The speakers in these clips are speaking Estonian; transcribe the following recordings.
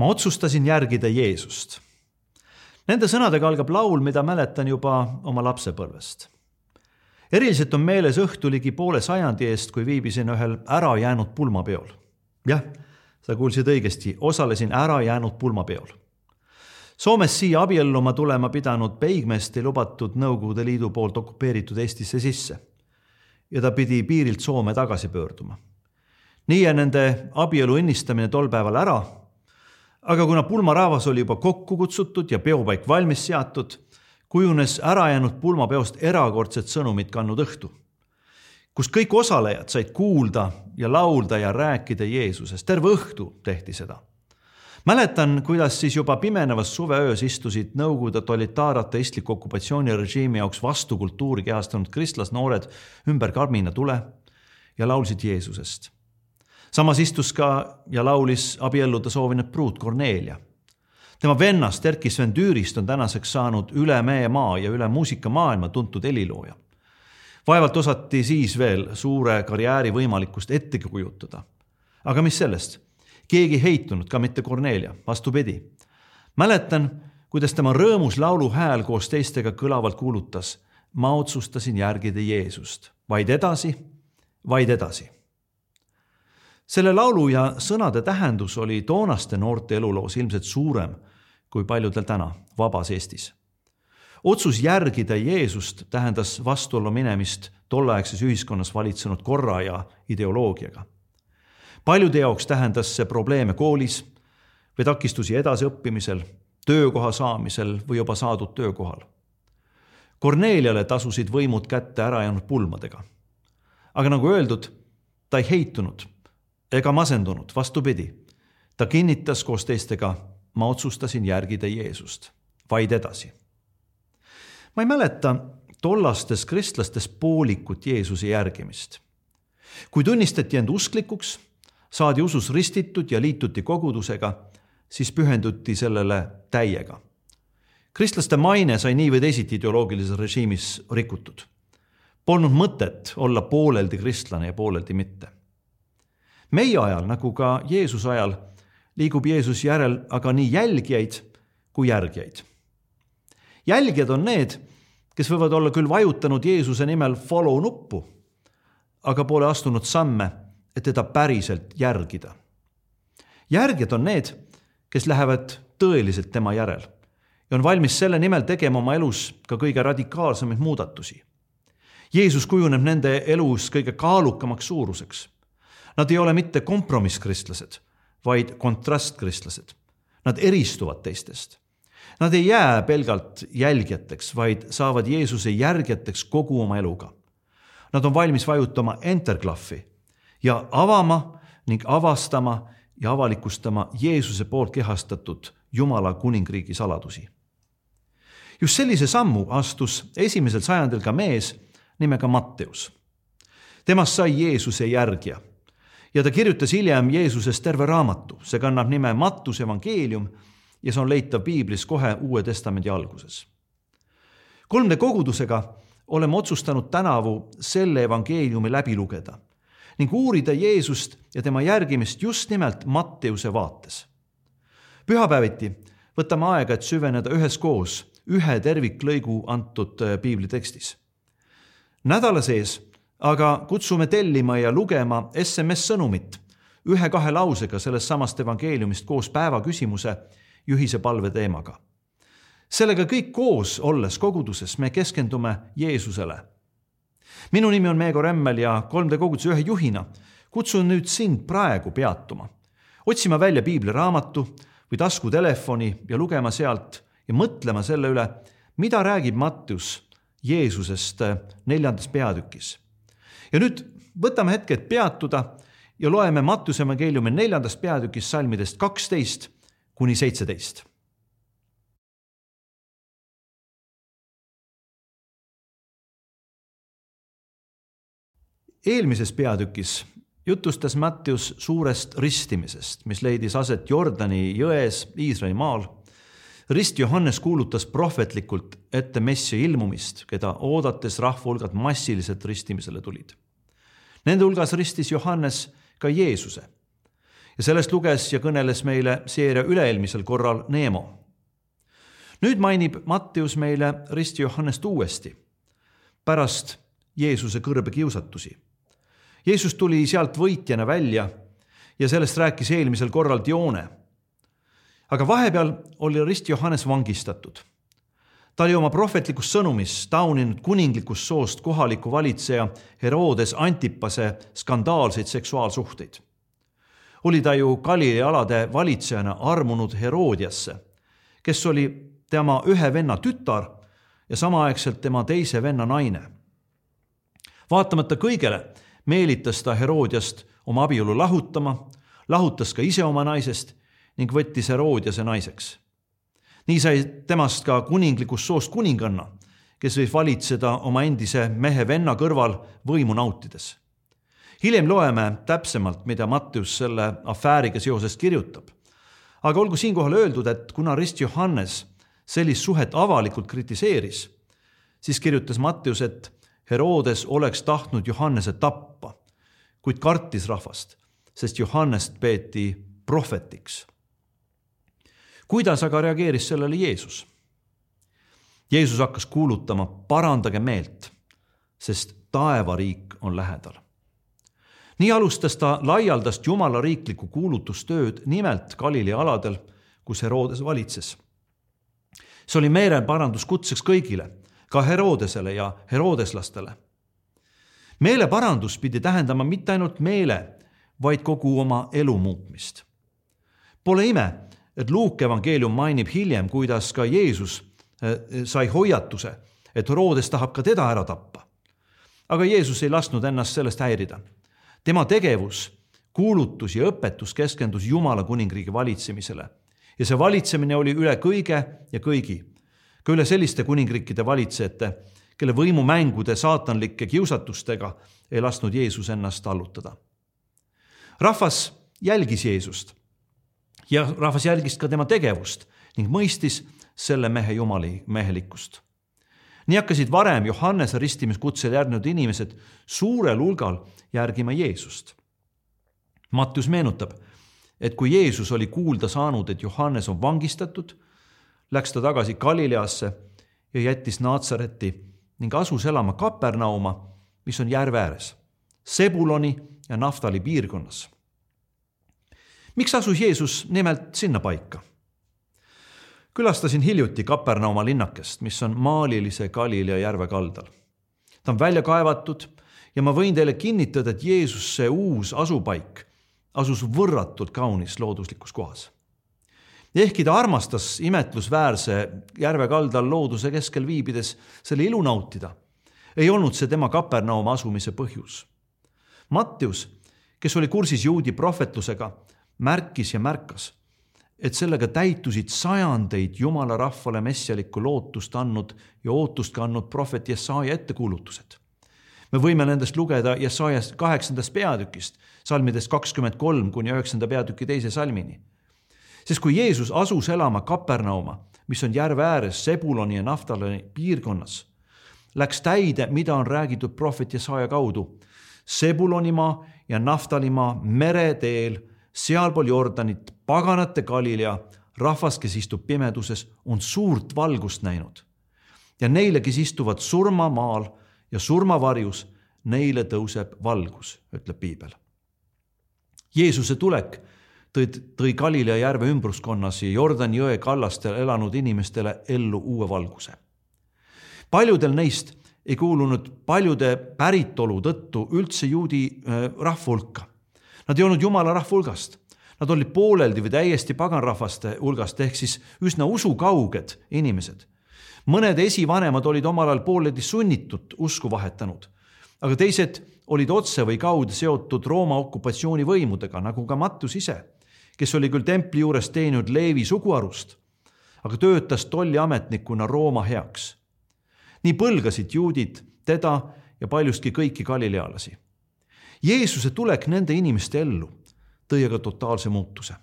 ma otsustasin järgida Jeesust. Nende sõnadega algab laul, mida mäletan juba oma lapsepõlvest. eriliselt on meeles õhtu ligi poole sajandi eest, kui viibisin ühel ärajäänud pulmapeol. jah, sa kuulsid õigesti, osalesin ärajäänud pulmapeol Soomes siia abielluma tulema pidanud peigmeest ei lubatud Nõukogude Liidu poolt okupeeritud Eestisse sisse. ja ta pidi piirilt Soome tagasi pöörduma. nii jäi nende abielu õnnistamine tol päeval ära aga kuna pulmarahvas oli juba kokku kutsutud ja peopaik valmis seatud, kujunes ärajäänud pulmapeost erakordset sõnumit kandnud õhtu, kus kõik osalejad said kuulda ja laulda ja rääkida Jeesusest, terve õhtu tehti seda. mäletan, kuidas siis juba pimenevas suveöös istusid Nõukogude totalitaarateistliku okupatsioonirežiimi jaoks vastukultuuri kehastanud kristlasnoored ümber karmina tule ja laulsid Jeesusest samas istus ka ja laulis abielluda soovinud pruut Kornelia. tema vennast Erkki Sven Tüürist on tänaseks saanud üle meemaa ja üle muusikamaailma tuntud helilooja. vaevalt osati siis veel suure karjääri võimalikkust ettegi kujutada. aga mis sellest, keegi ei heitunud, ka mitte Kornelia, vastupidi. mäletan, kuidas tema rõõmus lauluhääl koos teistega kõlavalt kuulutas. ma otsustasin järgida Jeesust, vaid edasi, vaid edasi selle laulu ja sõnade tähendus oli toonaste noorte eluloos ilmselt suurem kui paljudel täna vabas Eestis. otsus järgida Jeesust tähendas vastuollu minemist tolleaegses ühiskonnas valitsenud korra ja ideoloogiaga. paljude jaoks tähendas see probleeme koolis või takistusi edasiõppimisel, töökoha saamisel või juba saadud töökohal. Korneliale tasusid võimud kätte ära jäänud pulmadega. aga nagu öeldud, ta ei heitunud ega masendunud, vastupidi. ta kinnitas koos teistega, ma otsustasin järgida Jeesust, vaid edasi. ma ei mäleta tollastes kristlastes poolikut Jeesuse järgimist. kui tunnistati end usklikuks, saadi usus ristitud ja liituti kogudusega, siis pühenduti sellele täiega. kristlaste maine sai nii või teisiti ideoloogilises režiimis rikutud. Polnud mõtet olla pooleldi kristlane ja pooleldi mitte meie ajal nagu ka Jeesuse ajal liigub Jeesus järel aga nii jälgijaid kui järgijaid. jälgijad on need, kes võivad olla küll vajutanud Jeesuse nimel follow nuppu, aga pole astunud samme, et teda päriselt järgida. järgijad on need, kes lähevad tõeliselt tema järel ja on valmis selle nimel tegema oma elus ka kõige radikaalsemaid muudatusi. Jeesus kujuneb nende elus kõige kaalukamaks suuruseks Nad ei ole mitte kompromisskristlased, vaid kontrastkristlased. Nad eristuvad teistest. Nad ei jää pelgalt jälgijateks, vaid saavad Jeesuse järgijateks kogu oma eluga. Nad on valmis vajutama enterklahvi ja avama ning avastama ja avalikustama Jeesuse poolt kehastatud Jumala kuningriigi saladusi. just sellise sammu astus esimesel sajandil ka mees nimega Matteus. temast sai Jeesuse järgija ja ta kirjutas hiljem Jeesusest terve raamatu, see kannab nime Mattuse evangeelium ja see on leitav piiblis kohe Uue Testamendi alguses. kolmde kogudusega oleme otsustanud tänavu selle evangeeliumi läbi lugeda ning uurida Jeesust ja tema järgimist just nimelt Matteuse vaates. pühapäeviti võtame aega, et süveneda üheskoos ühe terviklõigu antud äh, piiblitekstis. nädala sees aga kutsume tellima ja lugema SMS-sõnumit ühe-kahe lausega sellest samast evangeeliumist koos päevaküsimuse juhise palve teemaga. sellega kõik koos olles koguduses me keskendume Jeesusele. minu nimi on Meego Remmel ja 3D koguduse ühe juhina kutsun nüüd sind praegu peatuma, otsima välja piibliraamatu või taskutelefoni ja lugema sealt ja mõtlema selle üle, mida räägib Mattius Jeesusest neljandas peatükis ja nüüd võtame hetke, et peatuda ja loeme Mattuse evangeeliumi neljandast peatükist salmidest kaksteist kuni seitseteist. eelmises peatükis jutustas Mattius suurest ristimisest, mis leidis aset Jordani jões Iisraelimaal. rist Johannes kuulutas prohvetlikult ette messia ilmumist, keda oodates rahva hulgad massiliselt ristimisele tulid Nende hulgas ristis Johannes ka Jeesuse. ja sellest luges ja kõneles meile seeria üle-eelmisel korral Neemo. nüüd mainib Matteus meile risti Johannest uuesti, pärast Jeesuse kõrbekiusatusi. Jeesus tuli sealt võitjana välja ja sellest rääkis eelmisel korral Dione. aga vahepeal oli Rist Johannes vangistatud. Ta oli oma prohvetlikus sõnumis tauninud kuninglikust soost kohaliku valitseja Herodes Antipase skandaalseid seksuaalsuhteid. oli ta ju Galilei alade valitsejana armunud Herodiasse, kes oli tema ühe venna tütar ja samaaegselt tema teise venna naine. vaatamata kõigele meelitas ta Herodiast oma abielu lahutama, lahutas ka ise oma naisest ning võttis Herodiase naiseks. Nii sai temast ka kuninglikust soost kuninganna, kes võis valitseda oma endise mehe venna kõrval võimu nautides. hiljem loeme täpsemalt, mida Mattius selle afääriga seoses kirjutab. aga olgu siinkohal öeldud, et kuna Rist Johannes sellist suhet avalikult kritiseeris, siis kirjutas Mattius, et Herodes oleks tahtnud Johannese tappa kuid kartis rahvast, sest Johannest peeti prohvetiks. Kuidas aga reageeris sellele Jeesus? Jeesus hakkas kuulutama, parandage meelt, sest taevariik on lähedal. nii alustas ta laialdast Jumala riiklikku kuulutustööd nimelt Galilei aladel, kus Herodes valitses. see oli meeleparandus kutseks kõigile, ka Herodesele ja herodeslastele meeleparandus pidi tähendama mitte ainult meele, vaid kogu oma elu muutmist. Pole ime, et Luuke evangeelium mainib hiljem, kuidas ka Jeesus eh, sai hoiatuse, et Herodes tahab ka teda ära tappa. aga Jeesus ei lasknud ennast sellest häirida. tema tegevus, kuulutus ja õpetus keskendus Jumala kuningriigi valitsemisele ja see valitsemine oli üle kõige ja kõigi, ka üle selliste kuningriikide valitsejate kelle võimumängude saatanlike kiusatustega ei lasknud Jeesus ennast allutada. rahvas jälgis Jeesust ja rahvas jälgis ka tema tegevust ning mõistis selle mehe jumali mehelikkust. nii hakkasid varem Johannese ristimiskutsele järgnenud inimesed suurel hulgal järgima Jeesust. Mattius meenutab, et kui Jeesus oli kuulda saanud, et Johannes on vangistatud, läks ta tagasi Galileasse ja jättis Naatsareti ning asus elama Kapernauma, mis on järve ääres, Sebuloni ja Naftali piirkonnas. Miks asus Jeesus nimelt sinna paika? külastasin hiljuti Kapernauma linnakest, mis on maalilise Galilea järve kaldal. ta on välja kaevatud ja ma võin teile kinnitada, et Jeesuse uus asupaik asus võrratult kaunis looduslikus kohas ehkki ta armastas imetlusväärse järve kaldal looduse keskel viibides selle ilu nautida, ei olnud see tema Kapernauma asumise põhjus. Mattius, kes oli kursis juudi prohvetlusega, märkis ja märkas, et sellega täitusid sajandeid jumala rahvale messialikku lootust andnud ja ootust kandnud prohvet Jesaja ettekuulutused. me võime nendest lugeda Jesaja kaheksandast peatükist, salmidest kakskümmend kolm kuni üheksanda peatüki teise salmini sest kui Jeesus asus elama Kapernauma, mis on järve ääres Sebuloni ja Naftaloni piirkonnas, läks täide, mida on räägitud prohvet Jesaja kaudu. Sebulonimaa ja Naftalimaa mereteel, sealpool Jordanit, paganate Galilea, rahvas, kes istub pimeduses, on suurt valgust näinud. ja neile, kes istuvad surmamaal ja surmavarjus, neile tõuseb valgus, ütleb piibel. Jeesuse tulek tõi, tõi Galilea järve ümbruskonnas ja Jordani jõe kallastel elanud inimestele ellu uue valguse. paljudel neist ei kuulunud paljude päritolu tõttu üldse juudi äh, rahva hulka. Nad ei olnud jumala rahva hulgast, nad olid pooleldi või täiesti paganrahvaste hulgast ehk siis üsna usukauged inimesed. mõned esivanemad olid omal ajal pooleldi sunnitud usku vahetanud, aga teised olid otse või kaude seotud Rooma okupatsioonivõimudega, nagu ka Mattus ise kes oli küll templi juures teeninud Leevi suguharust, aga töötas tolliametnikuna Rooma heaks. nii põlgasid juudid teda ja paljustki kõiki galilealasi. Jeesuse tulek nende inimeste ellu tõi aga totaalse muutuse.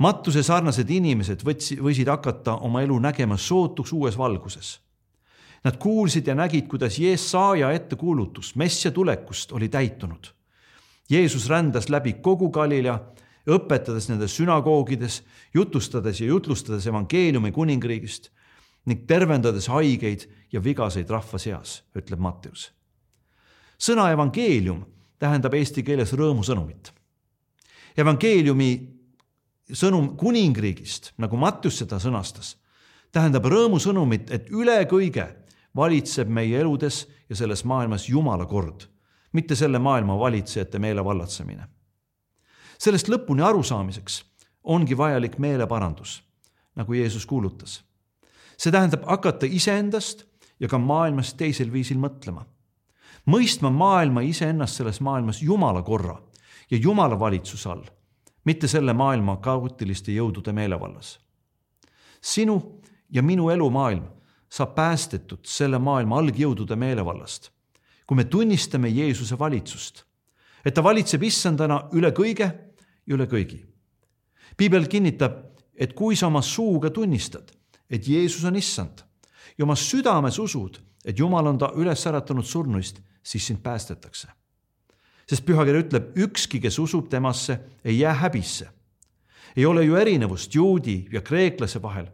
Mattuse sarnased inimesed võtsi, võisid hakata oma elu nägema sootuks uues valguses. Nad kuulsid ja nägid, kuidas Jeesaja ettekuulutus messia tulekust oli täitunud. Jeesus rändas läbi kogu Galilea õpetades nendes sünagoogides, jutustades ja jutlustades evangeeliumi kuningriigist ning tervendades haigeid ja vigaseid rahva seas, ütleb Matteus. sõna evangeelium tähendab eesti keeles rõõmusõnumit. evangeeliumi sõnum kuningriigist, nagu Mattius seda sõnastas, tähendab rõõmusõnumit, et üle kõige valitseb meie eludes ja selles maailmas Jumala kord, mitte selle maailma valitsejate meelevallatsemine. sellest lõpuni arusaamiseks ongi vajalik meeleparandus, nagu Jeesus kuulutas. see tähendab hakata iseendast ja ka maailmast teisel viisil mõtlema. Mõistma maailma iseennast selles maailmas Jumala korra ja Jumala valitsuse all, mitte selle maailma kaootiliste jõudude meelevallas. sinu ja minu elumaailm saab päästetud selle maailma algjõudude meelevallast, kui me tunnistame Jeesuse valitsust, et ta valitseb issandana üle kõige ja üle kõigi. piibel kinnitab, et kui sa oma suuga tunnistad, et Jeesus on issand ja oma südames usud, et Jumal on ta üles äratanud surnuist, siis sind päästetakse. sest pühakiri ütleb, ükski, kes usub temasse, ei jää häbisse. ei ole ju erinevust juudi ja kreeklase vahel,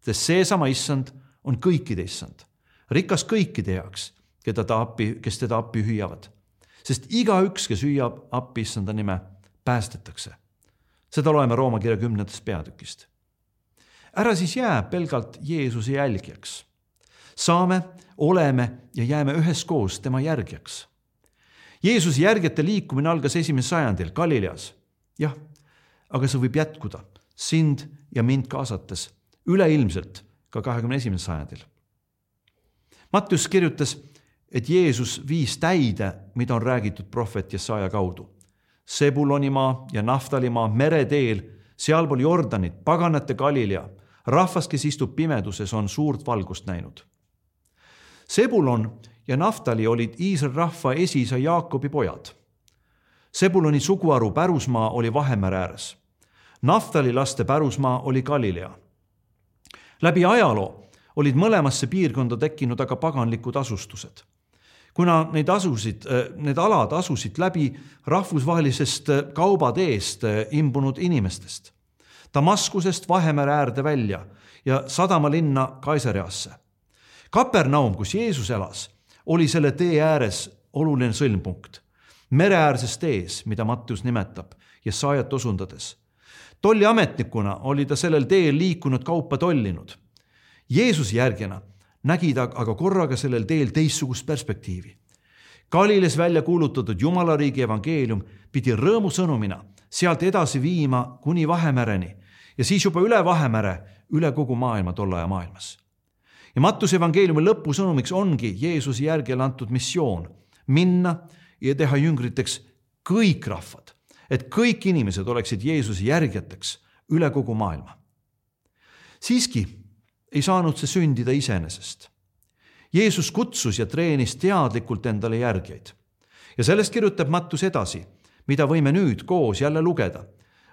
sest seesama issand on kõikide issand, rikas kõikide heaks, keda ta appi, kes teda appi hüüavad. sest igaüks, kes hüüab appi issanda nime, päästetakse. seda loeme Rooma kirja kümnendast peatükist. ära siis jää pelgalt Jeesuse jälgijaks. saame, oleme ja jääme üheskoos tema järgijaks. Jeesuse järgijate liikumine algas esimesel sajandil Galileas. jah, aga see võib jätkuda sind ja mind kaasates üleilmselt ka kahekümne esimesel sajandil. Mattius kirjutas, et Jeesus viis täide, mida on räägitud prohvet Jesaja kaudu. Sebulonimaa ja Naftalimaa mereteel, sealpool Jordanit, paganate Galilea, rahvas, kes istub pimeduses, on suurt valgust näinud. Sebulon ja Naftali olid Iisraeli rahva esiisa Jaakobi pojad. Sebuloni suguharu pärusmaa oli Vahemere ääres. Naftali laste pärusmaa oli Galilea läbi ajaloo olid mõlemasse piirkonda tekkinud aga paganlikud asustused. kuna neid asusid, need alad asusid läbi rahvusvahelisest kaubateest imbunud inimestest, Damaskusest Vahemere äärde välja ja sadamalinna Kaiseriasse. Kapernaum, kus Jeesus elas, oli selle tee ääres oluline sõlmpunkt, mereäärses tees, mida Mattius nimetab Jesaajat osundades tolliametnikuna oli ta sellel teel liikunud kaupa tollinud. Jeesuse järgina nägi ta aga korraga sellel teel teistsugust perspektiivi. Galiles välja kuulutatud Jumala riigi evangeelium pidi rõõmusõnumina sealt edasi viima kuni Vahemereni ja siis juba üle Vahemere, üle kogu maailma tolle aja maailmas. Ja Mattuse evangeeliumi lõpusõnumiks ongi Jeesuse järgile antud missioon minna ja teha jüngriteks kõik rahvad et kõik inimesed oleksid Jeesuse järgijateks üle kogu maailma. siiski ei saanud see sündida iseenesest. Jeesus kutsus ja treenis teadlikult endale järgijaid. ja sellest kirjutab Mattus edasi, mida võime nüüd koos jälle lugeda.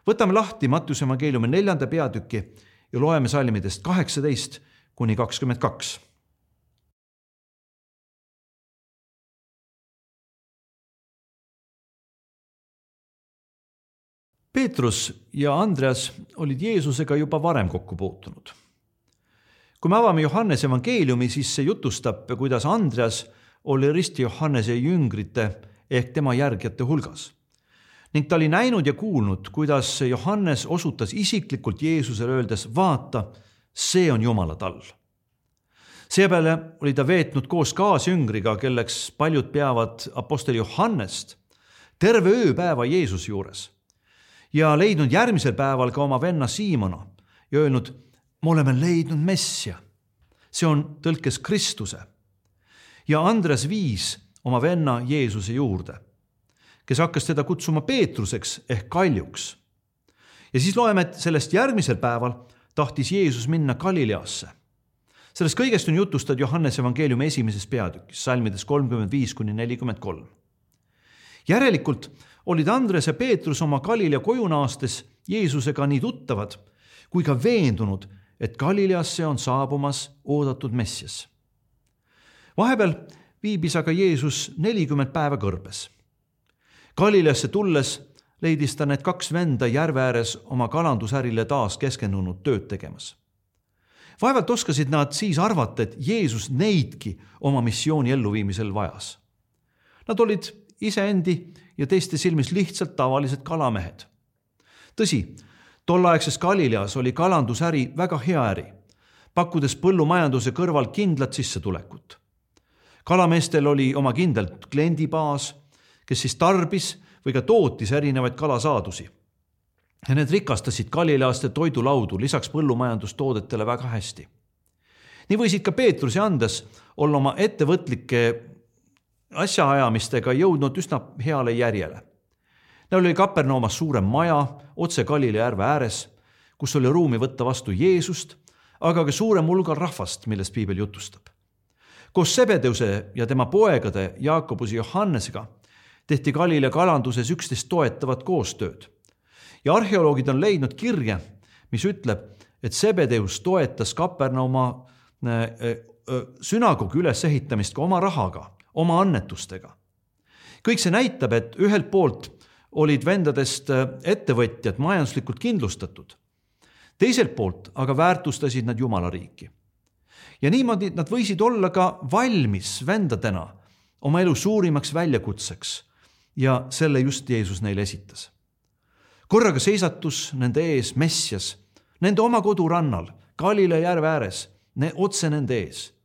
võtame lahti Mattuse evangeeliumi neljanda peatüki ja loeme salmidest kaheksateist kuni kakskümmend kaks Peetrus ja Andreas olid Jeesusega juba varem kokku puutunud. kui me avame Johannese evangeeliumi, siis see jutustab, kuidas Andreas oli risti Johannese jüngrite ehk tema järgijate hulgas. ning ta oli näinud ja kuulnud, kuidas Johannes osutas isiklikult Jeesusele, öeldes vaata, see on Jumala tall. seepeale oli ta veetnud koos kaasjüngriga, kelleks paljud peavad Apostel Johannest, terve ööpäeva Jeesuse juures ja leidnud järgmisel päeval ka oma venna Siimona ja öelnud, me oleme leidnud messia. see on tõlkes Kristuse. ja Andres viis oma venna Jeesuse juurde, kes hakkas teda kutsuma Peetruseks ehk Kaljuks. ja siis loeme, et sellest järgmisel päeval tahtis Jeesus minna Galileasse. sellest kõigest on jutustanud Johannese evangeeliumi esimeses peatükis, salmides kolmkümmend viis kuni nelikümmend kolm. järelikult olid Andres ja Peetrus oma Galilea koju naastes Jeesusega nii tuttavad kui ka veendunud, et Galileasse on saabumas oodatud Messias. vahepeal viibis aga Jeesus nelikümmend päeva kõrbes. Galileasse tulles leidis ta need kaks venda järve ääres oma kalandusärile taas keskendunud tööd tegemas. vaevalt oskasid nad siis arvata, et Jeesus neidki oma missiooni elluviimisel vajas. Nad olid iseendi ja teiste silmis lihtsalt tavalised kalamehed. tõsi, tolleaegses Galileas oli kalandusäri väga hea äri, pakkudes põllumajanduse kõrval kindlat sissetulekut. kalameestel oli oma kindel kliendibaas, kes siis tarbis või ka tootis erinevaid kalasaadusi. ja need rikastasid Galileaste toidulaudu lisaks põllumajandustoodetele väga hästi. nii võisid ka Peetrus ja Andes olla oma ettevõtlike asjaajamistega jõudnud üsna heale järjele. Neil oli Kapernaumas suurem maja otse Galilea järve ääres, kus oli ruumi võtta vastu Jeesust, aga ka suurem hulgal rahvast, millest piibel jutustab. koos Sebedeuse ja tema poegade Jaakobuse Johannesega tehti Galilea kalanduses üksteist toetavat koostööd. ja arheoloogid on leidnud kirje, mis ütleb, et Sebedeus toetas Kapernauma äh, äh, sünagoogi ülesehitamist ka oma rahaga oma annetustega. kõik see näitab, et ühelt poolt olid vendadest äh, ettevõtjad majanduslikult kindlustatud, teiselt poolt aga väärtustasid nad Jumala riiki. ja niimoodi nad võisid olla ka valmis vendadena oma elu suurimaks väljakutseks ja selle just Jeesus neile esitas. korraga seisatus nende ees Messias, nende oma kodurannal, Galilea järve ääres, otse nende ees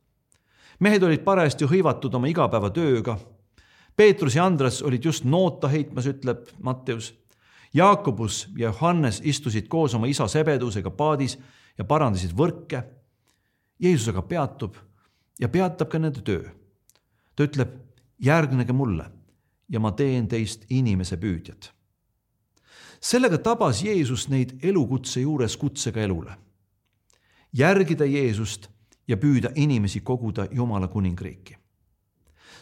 mehed olid parajasti hõivatud oma igapäevatööga. Peetrus ja Andres olid just noota heitmas, ütleb Matteus. Jaakobus ja Johannes istusid koos oma isa Sebedusega paadis ja parandasid võrke. Jeesus aga peatub ja peatab ka nende töö. ta ütleb, järgnege mulle ja ma teen teist inimese püüdjad. sellega tabas Jeesus neid elukutse juures kutsega elule. järgida Jeesust ja püüda inimesi koguda Jumala kuningriiki.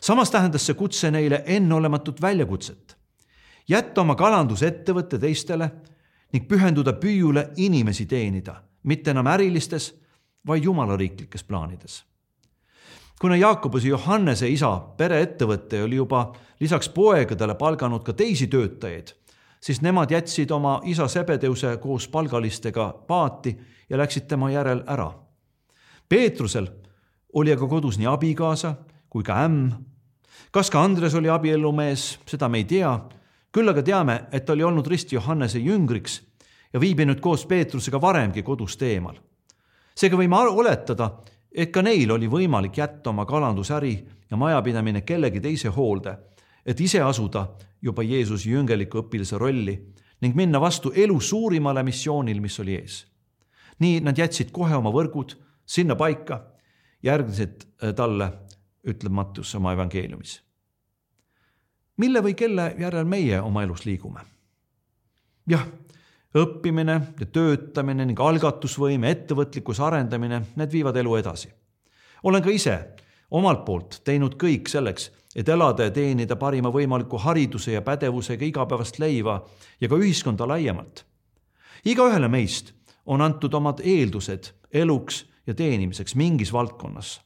samas tähendas see kutse neile enneolematut väljakutset. jätta oma kalandusettevõte teistele ning pühenduda püüule inimesi teenida, mitte enam ärilistes, vaid Jumala riiklikes plaanides. Kuna Jaakobuse Johannese isa pereettevõte oli juba lisaks poegadele palganud ka teisi töötajaid, siis nemad jätsid oma isa Sebedeuse koos palgalistega paati ja läksid tema järel ära Peetrusel oli aga kodus nii abikaasa kui ka ämm. kas ka Andres oli abielumees, seda me ei tea. küll aga teame, et ta oli olnud Risti Johannese jüngriks ja viibinud koos Peetrusega varemgi kodust eemal. seega võime oletada, et ka neil oli võimalik jätta oma kalandusäri ja majapidamine kellegi teise hoolde, et ise asuda juba Jeesuse jüngeliku õpilase rolli ning minna vastu elu suurimale missioonil, mis oli ees. nii nad jätsid kohe oma võrgud sinna paika, järgnesid äh, talle, ütleb Mattus oma evangeeliumis. mille või kelle järel meie oma elus liigume? jah, õppimine ja töötamine ning algatusvõime, ettevõtlikkuse arendamine, need viivad elu edasi. olen ka ise omalt poolt teinud kõik selleks, et elada ja teenida parima võimaliku hariduse ja pädevusega igapäevast leiva ja ka ühiskonda laiemalt. igaühele meist on antud omad eeldused eluks ja teenimiseks mingis valdkonnas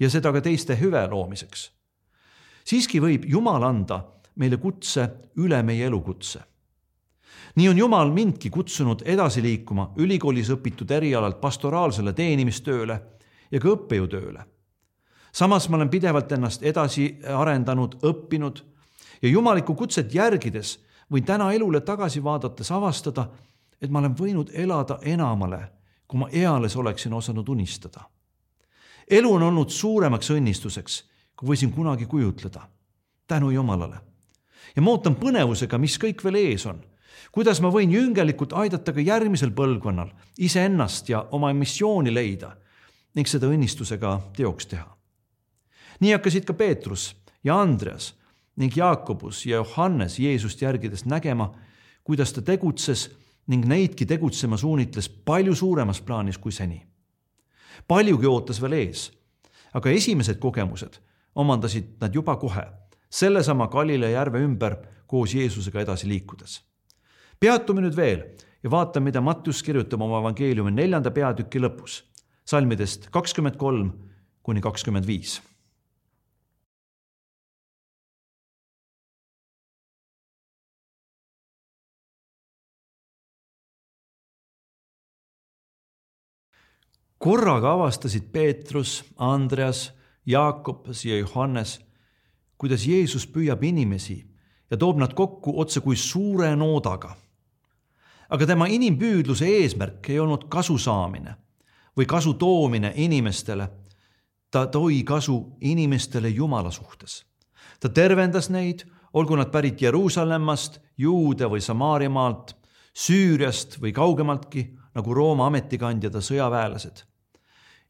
ja seda ka teiste hüve loomiseks. siiski võib Jumal anda meile kutse üle meie elukutse. Nii on Jumal mindki kutsunud edasi liikuma ülikoolis õpitud erialalt pastoraalsele teenimistööle ja ka õppejõutööle. samas ma olen pidevalt ennast edasi arendanud, õppinud ja jumalikku kutset järgides võin täna elule tagasi vaadates avastada, et ma olen võinud elada enamale kui ma eales oleksin osanud unistada. elu on olnud suuremaks õnnistuseks, kui võisin kunagi kujutleda. tänu Jumalale. ja ma ootan põnevusega, mis kõik veel ees on. Kuidas ma võin jüngelikult aidata ka järgmisel põlvkonnal iseennast ja oma missiooni leida ning seda õnnistusega teoks teha. nii hakkasid ka Peetrus ja Andreas ning Jaakobus ja Johannes Jeesust järgides nägema, kuidas ta tegutses ning neidki tegutsema suunitles palju suuremas plaanis kui seni. paljugi ootas veel ees, aga esimesed kogemused omandasid nad juba kohe, sellesama Galilea järve ümber koos Jeesusega edasi liikudes peatume nüüd veel ja vaatame, mida Mattius kirjutab oma evangeeliumi neljanda peatüki lõpus, salmidest kakskümmend kolm kuni kakskümmend viis. korraga avastasid Peetrus, Andreas, Jaakobas ja Johannes, kuidas Jeesus püüab inimesi ja toob nad kokku otse kui suure noodaga aga tema inimpüüdluse eesmärk ei olnud kasu saamine või kasu toomine inimestele. ta tõi kasu inimestele Jumala suhtes. ta tervendas neid, olgu nad pärit Jeruusalemmast, Juude või Samaariamaalt, Süüriast või kaugemaltki, nagu Rooma ametikandjad ja sõjaväelased.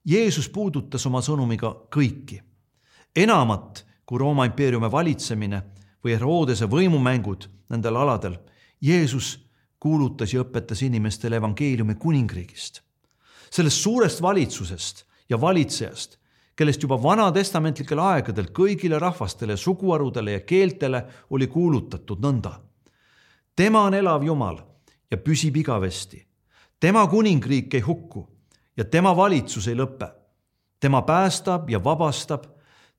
Jeesus puudutas oma sõnumiga kõiki, enamat kui Rooma impeeriumi valitsemine või Herodese võimumängud nendel aladel. Jeesus kuulutas ja õpetas inimestele evangeeliumi kuningriigist sellest suurest valitsusest ja valitsejast, kellest juba vanatestamentlikel aegadel kõigile rahvastele, suguharudele ja keeltele oli kuulutatud nõnda. tema on elav Jumal ja püsib igavesti. tema kuningriik ei hukku ja tema valitsus ei lõpe. tema päästab ja vabastab,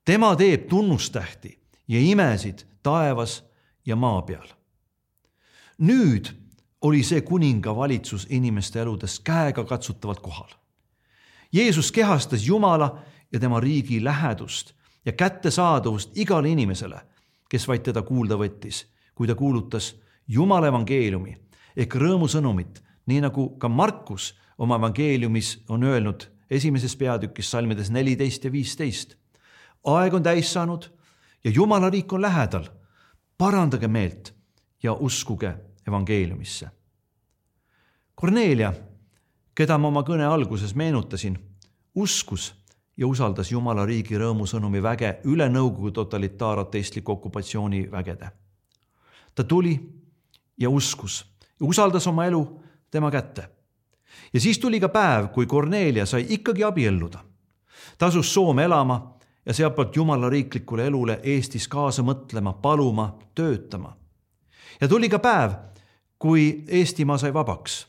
tema teeb tunnustähti ja imesid taevas ja maa peal. nüüd oli see kuninga valitsus inimeste eludes käegakatsutavalt kohal. Jeesus kehastas Jumala ja tema riigi lähedust ja kättesaadavust igale inimesele, kes vaid teda kuulda võttis, kui ta kuulutas Jumala evangeeliumi ehk rõõmusõnumit, nii nagu ka Markus oma evangeeliumis on öelnud esimeses peatükis salmides neliteist ja viisteist. aeg on täis saanud ja Jumala riik on lähedal. parandage meelt ja uskuge evangeeliumisse. Kornelia, keda ma oma kõne alguses meenutasin, uskus ja usaldas Jumala riigi rõõmusõnumi väge üle Nõukogude totalitaarateistliku okupatsiooni vägede. ta tuli ja uskus ja usaldas oma elu tema kätte. ja siis tuli ka päev, kui Kornelia sai ikkagi abielluda. ta asus Soome elama ja sealtpoolt Jumala riiklikule elule Eestis kaasa mõtlema, paluma, töötama. ja tuli ka päev, kui Eestimaa sai vabaks.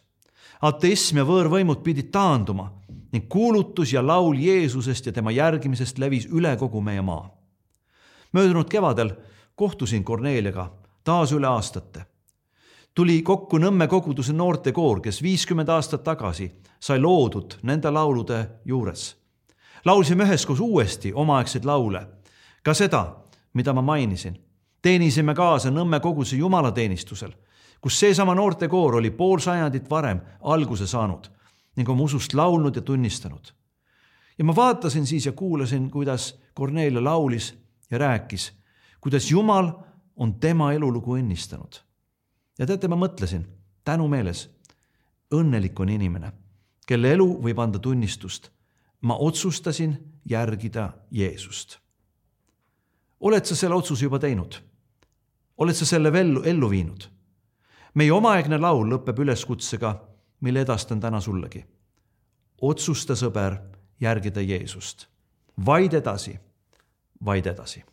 ateism ja võõrvõimud pidid taanduma ning kuulutus ja laul Jeesusest ja tema järgimisest levis üle kogu meie maa. möödunud kevadel kohtusin Korneliaga taas üle aastate. tuli kokku Nõmme koguduse noortekoor, kes viiskümmend aastat tagasi sai loodud nende laulude juures. laulsime üheskoos uuesti omaaegseid laule, ka seda, mida ma mainisin. Teenisime kaasa Nõmme koguduse jumalateenistusel kus seesama noortekoor oli pool sajandit varem alguse saanud ning oma usust laulnud ja tunnistanud. ja ma vaatasin siis ja kuulasin, kuidas Kornelia laulis ja rääkis, kuidas Jumal on tema elulugu õnnistanud. ja teate, ma mõtlesin tänumeeles, õnnelik on inimene, kelle elu võib anda tunnistust. ma otsustasin järgida Jeesust. oled sa selle otsuse juba teinud? Oled sa selle ellu, ellu viinud? meie omaaegne laul lõpeb üleskutsega, mille edastan täna sullegi. otsusta, sõber, järgida Jeesust. vaid edasi, vaid edasi